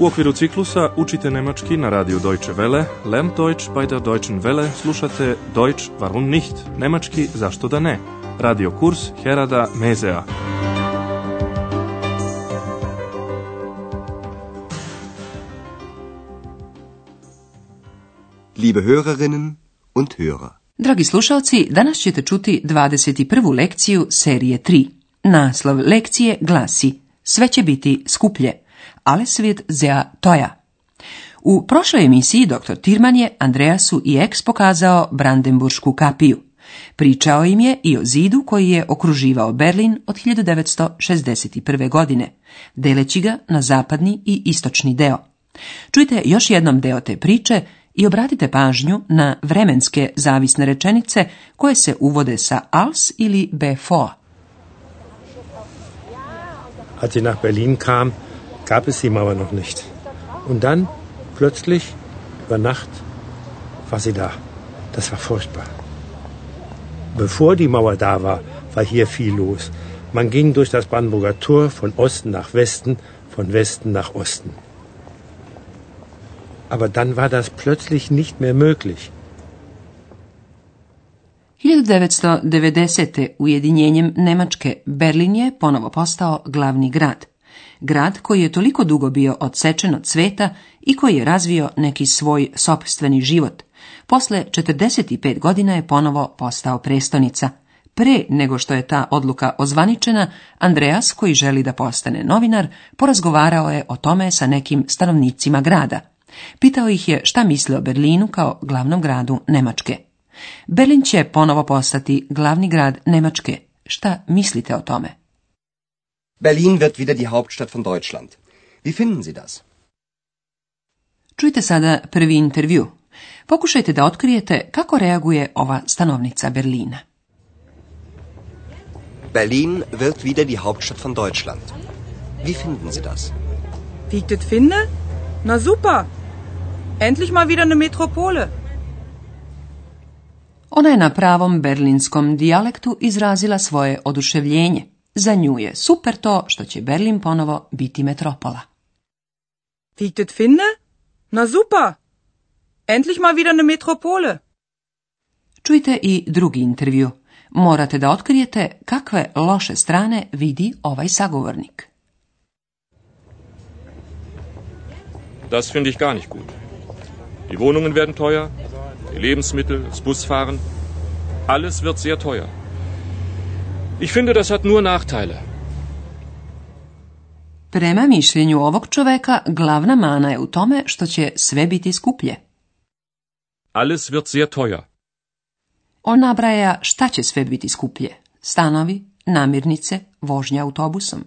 U okviru ciklusa učite nemački na radiju Deutsche Welle, Lern Deutsch bei der Deutschen Welle, slušate Deutsch warum nicht, nemački zašto da ne, radio kurs Herada Mezea. Liebe Hörerinnen und Hörer. Dragi slušalci, danas ćete čuti 21. lekciju serije 3. Naslov lekcije glasi Sve će biti skuplje alles wird sehr teuer. U prošloj emisiji dr. Tirman je Andreasu i Ex pokazao Brandenburšku kapiju. Pričao im je i o zidu koji je okruživao Berlin od 1961. godine, deleći ga na zapadni i istočni deo. Čujte još jednom deo te priče i obratite pažnju na vremenske zavisne rečenice koje se uvode sa als ili befo. Als sie nach Berlin kam, gab es ihm aber noch nicht. Und dann, plötzlich, über Nacht, war sie da. Das war furchtbar. Bevor die Mauer da war, war hier viel los. Man ging durch das Brandenburger Tor von Osten nach Westen, von Westen nach Osten. Aber dann war das plötzlich nicht mehr möglich. 1990. ujedinjenjem Nemačke Berlin je ponovo postao glavni grad. grad koji je toliko dugo bio odsečen od sveta i koji je razvio neki svoj sopstveni život. Posle 45 godina je ponovo postao prestonica. Pre nego što je ta odluka ozvaničena, Andreas, koji želi da postane novinar, porazgovarao je o tome sa nekim stanovnicima grada. Pitao ih je šta misle o Berlinu kao glavnom gradu Nemačke. Berlin će ponovo postati glavni grad Nemačke. Šta mislite o tome? Berlin wird wieder die Hauptstadt von Deutschland. Wie finden Sie das? Čujte sada prvi intervju. Pokušajte da otkrijete kako reaguje ova stanovnica Berlina. Berlin wird wieder die Hauptstadt von Deutschland. Wie finden Sie das? Wie ich das finde? Na super. Endlich mal wieder eine Metropole. Ona je na pravom berlinskom dijalektu izrazila svoje oduševljenje. Za nju je super to što će Berlin ponovo biti metropola. Vidjet finne? Na zupa! Endlich mal wieder eine Metropole! Čujte i drugi intervju. Morate da otkrijete kakve loše strane vidi ovaj sagovornik. Das finde ich gar nicht gut. Die Wohnungen werden teuer, die Lebensmittel, das Busfahren, alles wird sehr teuer. Ich finde, das hat nur Nachteile. Prema mišljenju ovog čoveka, glavna mana je u tome što će sve biti skuplje. Alles wird sehr teuer. On nabraja šta će sve biti skuplje. Stanovi, namirnice, vožnja autobusom.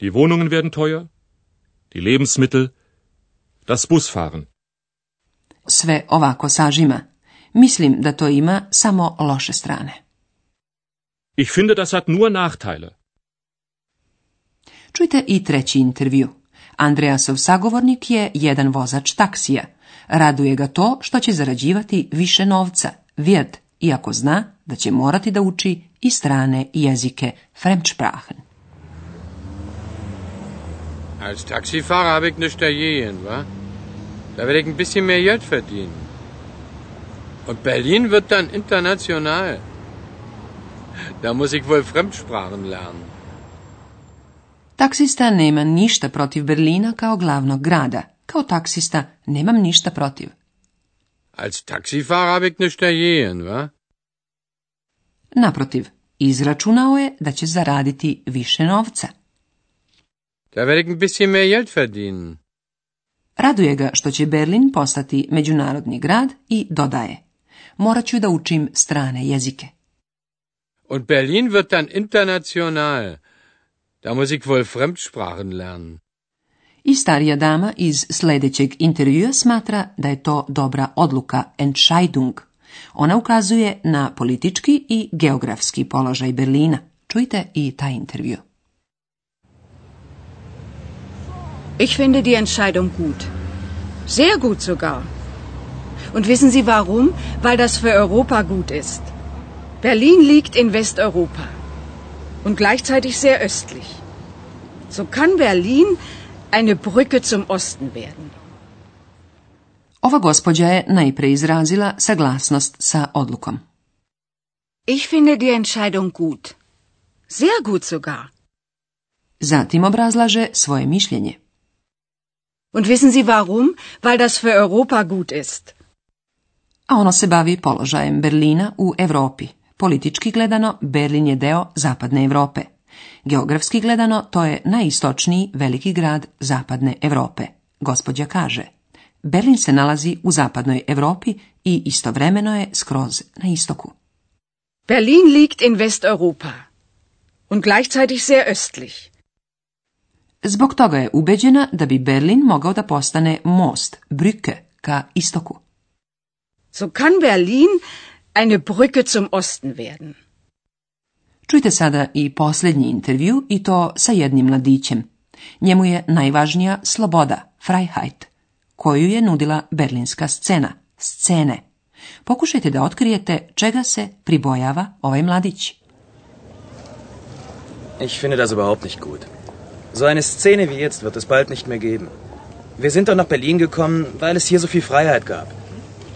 Die Wohnungen werden teuer, die Lebensmittel, das Busfahren. Sve ovako sažima. Mislim da to ima samo loše strane. Ich finde, das hat nur Nachteile. Čujte i treći intervju. Andreasov sagovornik je jedan vozač taksija. Raduje ga to što će zarađivati više novca, vjet iako zna da će morati da uči i strane jezike Fremdsprachen. Als Taxifahrer habe ich nichts dagegen, wa? Da werde ich ein bisschen mehr Geld verdienen. Und Berlin wird dann international. Da muss ich wohl Fremdsprachen lernen. Taksista nema ništa protiv Berlina kao glavnog grada. Kao taksista nemam ništa protiv. Als habe ich nichts dagegen, wa? Naprotiv, izračunao je da će zaraditi više novca. Da werde ich ein bisschen mehr verdienen. Raduje ga što će Berlin postati međunarodni grad i dodaje. Morat ću da učim strane jezike. Und Berlin wird dann international. Da muss ich wohl Fremdsprachen lernen. I starija dama iz sljedećeg intervjua smatra da je to dobra odluka, Entscheidung. Ona ukazuje na politički i geografski položaj Berlina. Čujte i taj intervju. Ich finde die Entscheidung gut. Sehr gut sogar. Und wissen Sie warum? Weil das für Europa gut ist. Berlin liegt in Westeuropa und gleichzeitig sehr östlich. So kann Berlin eine Brücke zum Osten werden. Ova gospođa je najpre izrazila saglasnost sa odlukom. Ich finde die Entscheidung gut. Sehr gut sogar. Zatim obrazlaže svoje mišljenje. Und wissen Sie warum? Weil das für Europa gut ist. A ono se bavi položajem Berlina u Europi. Politički gledano, Berlin je deo zapadne Europe. Geografski gledano, to je najistočniji veliki grad zapadne Europe. gospodja kaže, Berlin se nalazi u zapadnoj Europi i istovremeno je skroz na istoku. Berlin liegt in Westeuropa und gleichzeitig sehr östlich. Zbog toga je ubeđena da bi Berlin mogao da postane most, Brücke ka istoku. So kann Berlin eine Brücke zum Osten werden. Čujte sada i posljednji intervju i to sa jednim mladićem. Njemu je najvažnija sloboda, Freiheit, koju je nudila berlinska scena, scene. Pokušajte da otkrijete čega se pribojava ovaj mladić. Ich finde das überhaupt nicht gut. So eine Szene wie jetzt wird es bald nicht mehr geben. Wir sind doch nach Berlin gekommen, weil es hier so viel Freiheit gab.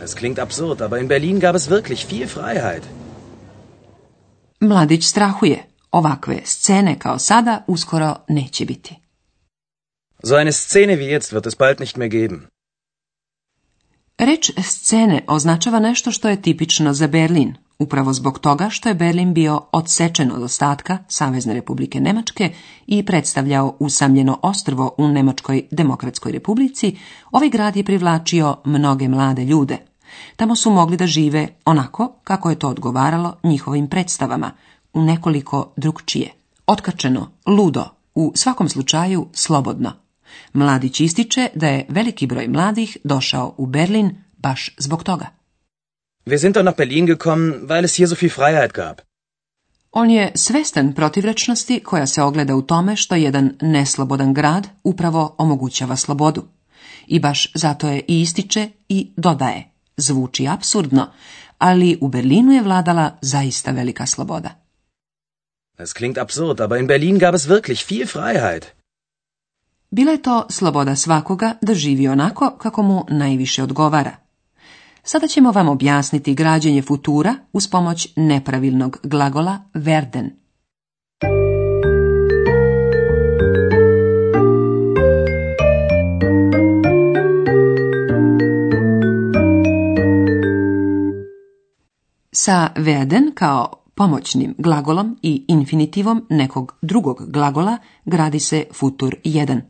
Das klingt absurd, aber in Berlin gab es wirklich viel Freiheit. Mladić strahuje. Ovakve scene kao sada uskoro neće biti. So eine scene wie jetzt wird es bald nicht mehr geben. Reč scene označava nešto što je tipično za Berlin, upravo zbog toga što je Berlin bio odsečen od ostatka Savezne republike Nemačke i predstavljao usamljeno ostrvo u Nemačkoj demokratskoj republici, ovaj grad je privlačio mnoge mlade ljude – Tamo su mogli da žive onako kako je to odgovaralo njihovim predstavama, u nekoliko drugčije. Otkačeno, ludo, u svakom slučaju slobodno. Mladić ističe da je veliki broj mladih došao u Berlin baš zbog toga. Wir sind nach Berlin gekommen, weil es hier so viel Freiheit gab. On je svestan protivrečnosti koja se ogleda u tome što jedan neslobodan grad upravo omogućava slobodu. I baš zato je i ističe i dodaje. Zvuči apsurdno ali u Berlinu je vladala zaista velika sloboda. Es klingt absurd, aber in Berlin gab es wirklich viel Freiheit. Bila je to sloboda svakoga da živi onako kako mu najviše odgovara. Sada ćemo vam objasniti građenje futura uz pomoć nepravilnog glagola verden. sa werden kao pomoćnim glagolom i infinitivom nekog drugog glagola gradi se futur 1.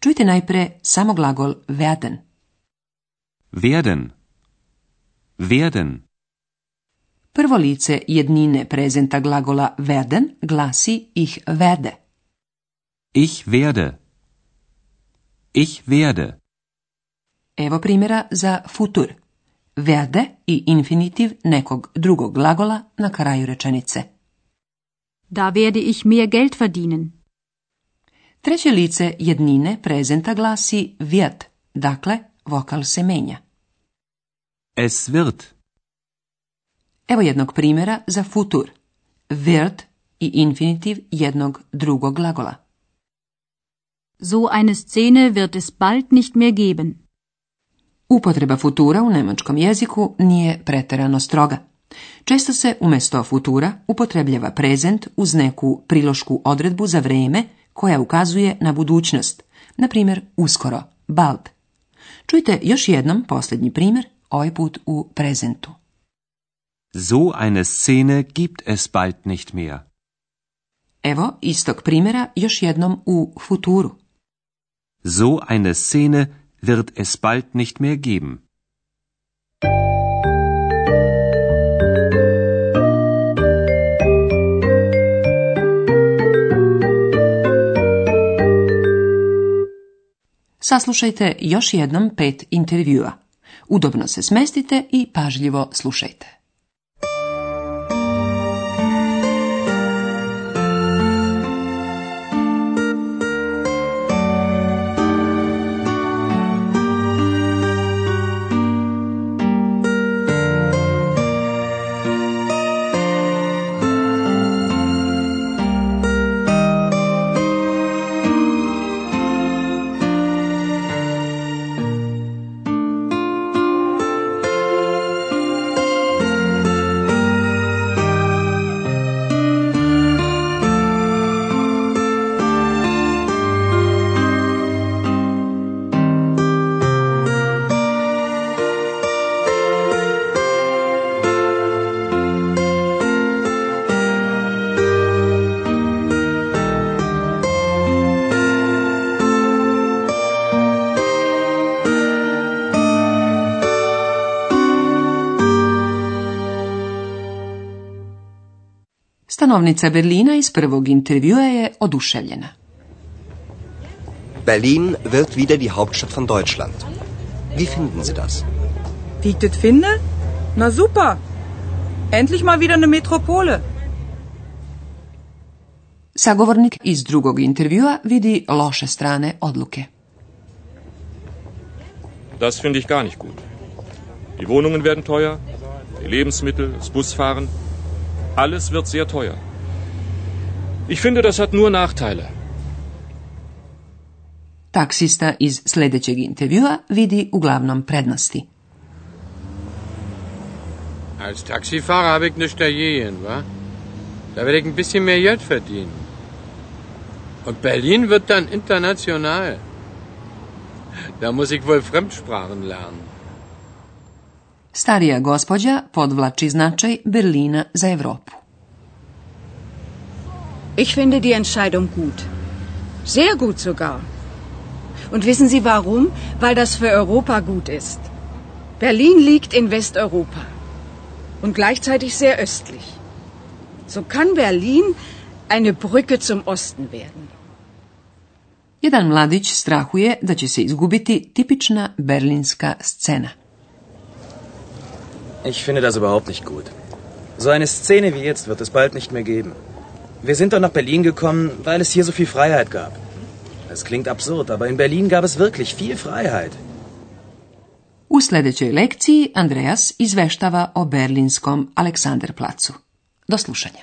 Čujte najpre samo glagol werden. Werden. Werden. Prvo lice jednine prezenta glagola werden glasi IH werde. Ich werde. Ich werde. Evo primjera za futur verde i infinitiv nekog drugog glagola na kraju rečenice. Da werde ich mehr Geld verdienen. Treće lice jednine prezenta glasi wird, dakle vokal se menja. Es wird. Evo jednog primjera za futur. Wird i infinitiv jednog drugog glagola. So eine Szene wird es bald nicht mehr geben. Upotreba futura u nemačkom jeziku nije preterano stroga. Često se umjesto futura upotrebljava prezent uz neku prilošku odredbu za vrijeme koja ukazuje na budućnost, na primjer uskoro, bald. Čujte još jednom posljednji primjer, ovaj put u prezentu. So eine Szene gibt es bald nicht mehr. Evo istog primjera još jednom u futuru. So eine Szene wird es bald nicht mehr geben. Saslušajte još jednom pet intervjua. Udobno se smestite i pažljivo slušajte. stanovnica Berlina iz prvog intervjua je oduševljena. Berlin wird wieder die Hauptstadt von Deutschland. Wie finden Sie das? Wie ich das finde? Na super. Endlich mal wieder eine Metropole. Sagovornik iz drugog intervjua vidi loše strane odluke. Das finde ich gar nicht gut. Die Wohnungen werden teuer, die Lebensmittel, das Busfahren, alles wird sehr teuer. Ich finde, das hat nur Nachteile. Taksista iz sljedećeg intervjua vidi uglavnom prednosti. Als Taxifahrer habe ich nicht dagegen, wa? Da werde ich ein bisschen mehr Geld verdienen. Und Berlin wird dann international. Da muss ich wohl Fremdsprachen lernen starija gospođa podvlači značaj Berlina za Europu. Ich finde die Entscheidung gut. Sehr gut sogar. Und wissen Sie warum? Weil das für Europa gut ist. Berlin liegt in Westeuropa und gleichzeitig sehr östlich. So kann Berlin eine Brücke zum Osten werden. Jedan mladić strahuje da će se izgubiti tipična berlinska scena. Ich finde das überhaupt nicht gut. So eine Szene wie jetzt wird es bald nicht mehr geben. Wir sind doch nach Berlin gekommen, weil es hier so viel Freiheit gab. Es klingt absurd, aber in Berlin gab es wirklich viel Freiheit. U sljedećoj lekciji Andreas izveštava o berlinskom Aleksanderplacu. Do slušanja.